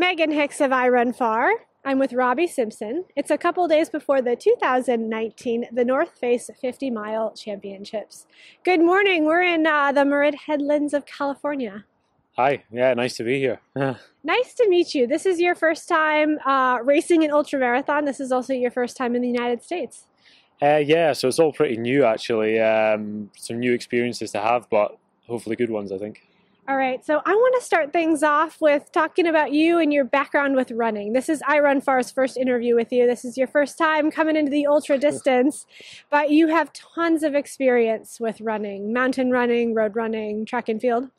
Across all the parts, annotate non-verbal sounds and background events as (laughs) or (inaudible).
Meghan Hicks of I Run Far. I'm with Robbie Simpson. It's a couple days before the 2019 The North Face 50 Mile Championships. Good morning. We're in uh, the Marin Headlands of California. Hi, yeah, nice to be here. (laughs) nice to meet you. This is your first time uh, racing an ultramarathon. This is also your first time in the United States. Uh, yeah, so it's all pretty new actually. Um, some new experiences to have, but hopefully good ones, I think. All right, so I want to start things off with talking about you and your background with running. This is I Run Far's first interview with you. This is your first time coming into the ultra (laughs) distance, but you have tons of experience with running mountain running, road running, track and field.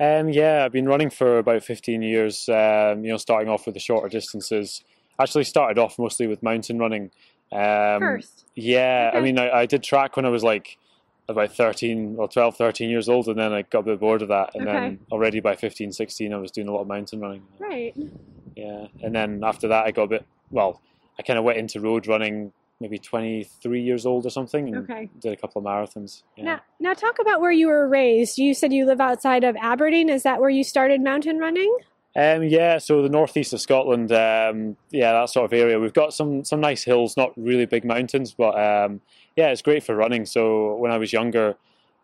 Um, yeah, I've been running for about 15 years, um, you know, starting off with the shorter distances. Actually, started off mostly with mountain running. Um, First? Yeah, okay. I mean, I, I did track when I was like about 13 or 12, 13 years old, and then I got a bit bored of that. And okay. then already by 15, 16, I was doing a lot of mountain running. Right. Yeah. And then after that, I got a bit, well, I kind of went into road running maybe 23 years old or something and okay. did a couple of marathons. Yeah. Now, now, talk about where you were raised. You said you live outside of Aberdeen. Is that where you started mountain running? Um, yeah, so the northeast of Scotland, um, yeah, that sort of area. We've got some some nice hills, not really big mountains, but um, yeah, it's great for running. So when I was younger,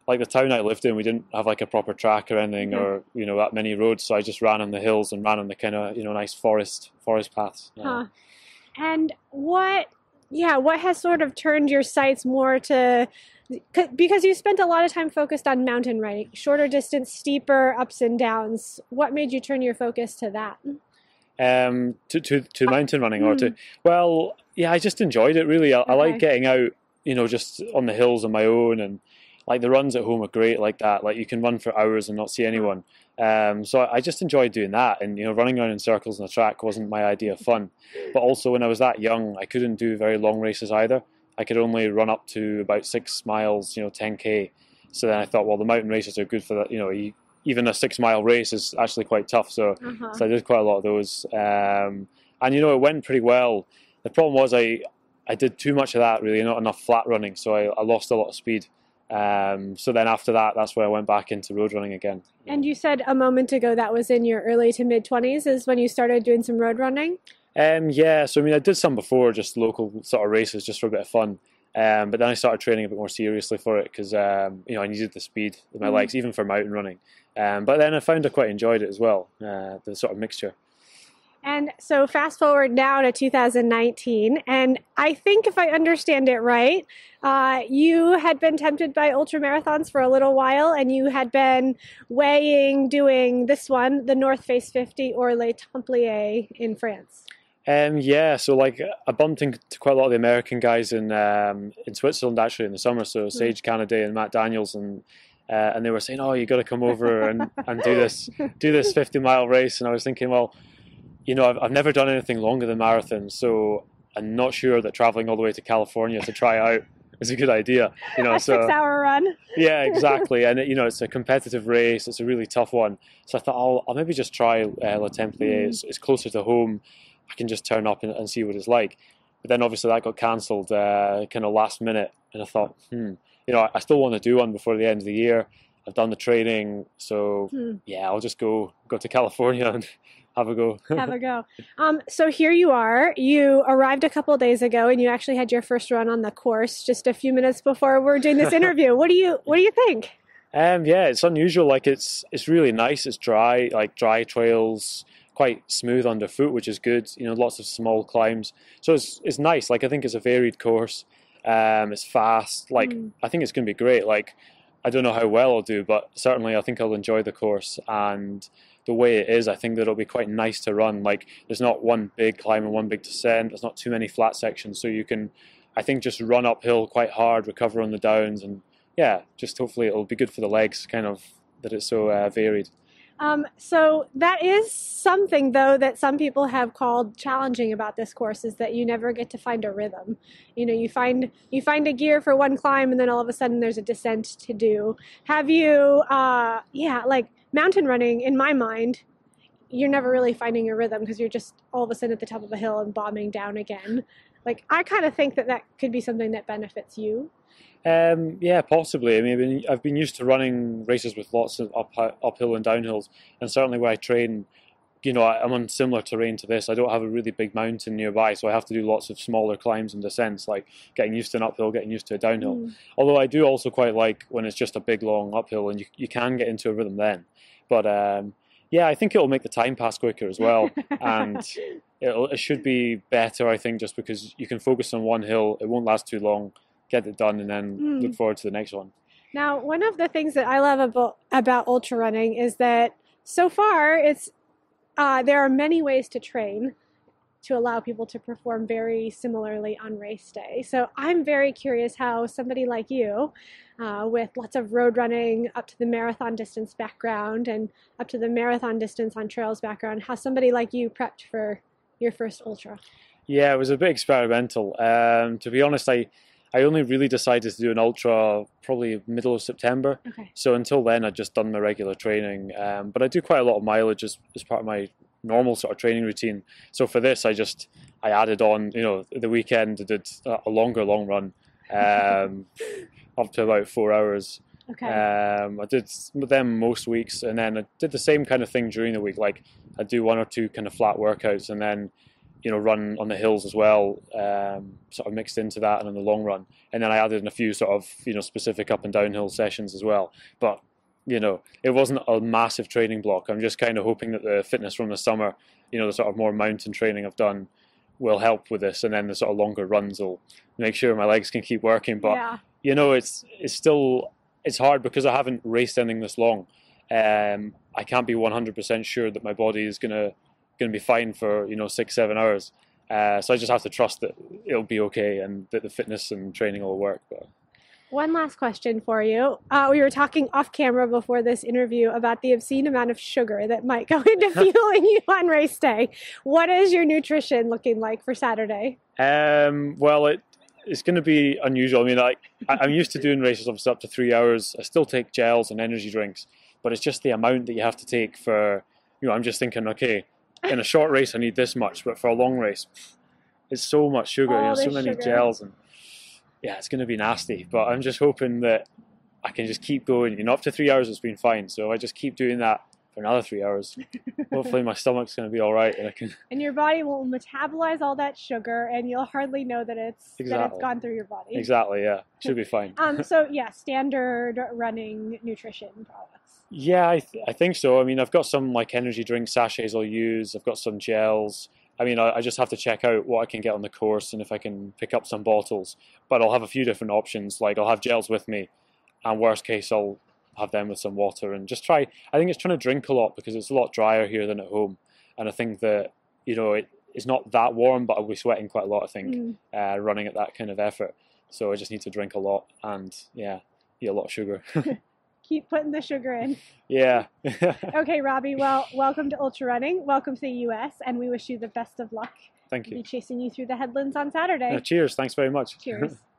like the town I lived in, we didn't have like a proper track or anything, mm-hmm. or you know that many roads. So I just ran on the hills and ran on the kind of you know nice forest forest paths. Yeah. Huh. And what, yeah, what has sort of turned your sights more to because you spent a lot of time focused on mountain riding, shorter distance, steeper ups and downs. What made you turn your focus to that? Um, to to to mountain running or to hmm. well, yeah, I just enjoyed it really. I, okay. I like getting out, you know, just on the hills on my own, and like the runs at home are great like that. Like you can run for hours and not see anyone. Um, so I just enjoyed doing that, and you know, running around in circles on the track wasn't my idea of fun. But also, when I was that young, I couldn't do very long races either. I could only run up to about six miles, you know, 10k. So then I thought, well, the mountain races are good for that. You know, even a six mile race is actually quite tough. So, uh-huh. so I did quite a lot of those, um, and you know, it went pretty well. The problem was I I did too much of that, really, not enough flat running, so I, I lost a lot of speed. Um, so then after that, that's where I went back into road running again. And you said a moment ago that was in your early to mid 20s is when you started doing some road running? Um, yeah, so I mean, I did some before, just local sort of races, just for a bit of fun. Um, but then I started training a bit more seriously for it because um, you know I needed the speed in my mm. legs, even for mountain running. Um, but then I found I quite enjoyed it as well, uh, the sort of mixture. And so, fast forward now to 2019, and I think if I understand it right, uh, you had been tempted by ultra marathons for a little while, and you had been weighing doing this one, the North Face 50 or Les Templiers in France. Um, yeah, so like I bumped into quite a lot of the American guys in um, in Switzerland actually in the summer. So hmm. Sage Canaday and Matt Daniels, and uh, and they were saying, "Oh, you got to come over and, and do this do this fifty mile race." And I was thinking, well, you know, I've, I've never done anything longer than marathons, so I'm not sure that traveling all the way to California to try out is a good idea. You know, (laughs) a so six hour run. yeah, exactly, (laughs) and it, you know, it's a competitive race. It's a really tough one. So I thought, I'll, I'll maybe just try uh, Les Templiers. Mm. It's, it's closer to home I can just turn up and, and see what it's like. But then obviously that got cancelled uh, kind of last minute, and I thought, hmm, you know, I, I still want to do one before the end of the year. I've done the training, so hmm. yeah, I'll just go go to (laughs) California and have a go. have a (laughs) go. Um, so here you are. You arrived a couple days ago, and you actually had your first run on the course just a few minutes before we're doing this (laughs) interview. what do you What do you think? Um, yeah, it's unusual. Like it's it's really nice. It's dry, like dry trails quite smooth underfoot, which is good. You know, lots of small climbs, so it's it's nice. Like I think it's a varied course. Um, it's fast. Like mm. I think it's going to be great. Like I don't know how well I'll do, but certainly I think I'll enjoy the course and the way it is. I think that it'll be quite nice to run. Like there's not one big climb and one big descent. There's not too many flat sections, so you can, I think, just run uphill quite hard, recover on the downs, and yeah, just hopefully it'll be good for the legs. Kind of that it's so uh, varied. Um, so that is something though that some people have called challenging about this course is that you never get to find a rhythm. You know, you find you find a gear for one climb and then all of a sudden there's a descent to do. Have you uh yeah, like mountain running in my mind, you're never really finding a rhythm because you're just all of a sudden at the top of a hill and bombing down again. Like I kind of think that that could be something that benefits you. Um, yeah, possibly. I mean, I've been used to running races with lots of up, uphill and downhills, and certainly where I train, you know, I'm on similar terrain to this. I don't have a really big mountain nearby, so I have to do lots of smaller climbs and descents, like getting used to an uphill, getting used to a downhill. Mm. Although I do also quite like when it's just a big long uphill and you, you can get into a rhythm then. But um, yeah, I think it'll make the time pass quicker as well, (laughs) and it should be better. I think just because you can focus on one hill, it won't last too long, get it done, and then mm. look forward to the next one. Now, one of the things that I love about about ultra running is that so far it's uh, there are many ways to train to allow people to perform very similarly on race day. So I'm very curious how somebody like you, uh, with lots of road running up to the marathon distance background and up to the marathon distance on trails background, how somebody like you prepped for your first ultra. Yeah, it was a bit experimental. Um, to be honest, I I only really decided to do an ultra probably middle of September. Okay. So until then, I'd just done my regular training. Um, but I do quite a lot of mileage as, as part of my normal sort of training routine. So for this, I just I added on, you know, the weekend I did a longer long run, um, (laughs) up to about four hours. Okay. Um, I did them most weeks, and then I did the same kind of thing during the week. Like I do one or two kind of flat workouts, and then you know run on the hills as well, um, sort of mixed into that, and in the long run, and then I added in a few sort of you know specific up and downhill sessions as well. But you know, it wasn't a massive training block. I'm just kind of hoping that the fitness from the summer, you know, the sort of more mountain training I've done will help with this, and then the sort of longer runs will make sure my legs can keep working. But yeah. you know, it's it's still it's hard because I haven't raced anything this long. Um, I can't be 100% sure that my body is gonna gonna be fine for you know six seven hours. Uh, so I just have to trust that it'll be okay and that the fitness and training will work. But one last question for you. Uh, we were talking off camera before this interview about the obscene amount of sugar that might go (laughs) into (laughs) fueling you on race day. What is your nutrition looking like for Saturday? Um, well, it it's going to be unusual. I mean, like I'm used to doing races obviously up to three hours. I still take gels and energy drinks, but it's just the amount that you have to take for. You know, I'm just thinking, okay, in a short race I need this much, but for a long race, it's so much sugar. you know, so many sugar. gels and yeah, it's going to be nasty. But I'm just hoping that I can just keep going. You know, up to three hours it's been fine. So I just keep doing that for another three hours. (laughs) Hopefully, my stomach's going to be all right, and I can. And your body will metabolize all that sugar, and you'll hardly know that it's exactly. that it's gone through your body. Exactly. Yeah, should be fine. um. So yeah, standard running nutrition products. Yeah, I th- I think so. I mean, I've got some like energy drink sachets I'll use. I've got some gels. I mean, I, I, just have to check out what I can get on the course and if I can pick up some bottles. But I'll have a few different options. Like I'll have gels with me, and worst case, I'll have them with some water and just try. I think it's trying to drink a lot because it's a lot drier here than at home, and I think that you know it, it's not that warm, but I'll be sweating quite a lot. I think mm. uh, running at that kind of effort. So I just need to drink a lot and yeah, eat a lot of sugar. (laughs) keep putting the sugar in. Yeah. (laughs) okay, Robbie. Well, welcome to Ultra Running. Welcome to the U.S. And we wish you the best of luck. Thank you. We'll be chasing you through the headlands on Saturday. Uh, cheers. Thanks very much. Cheers. (laughs)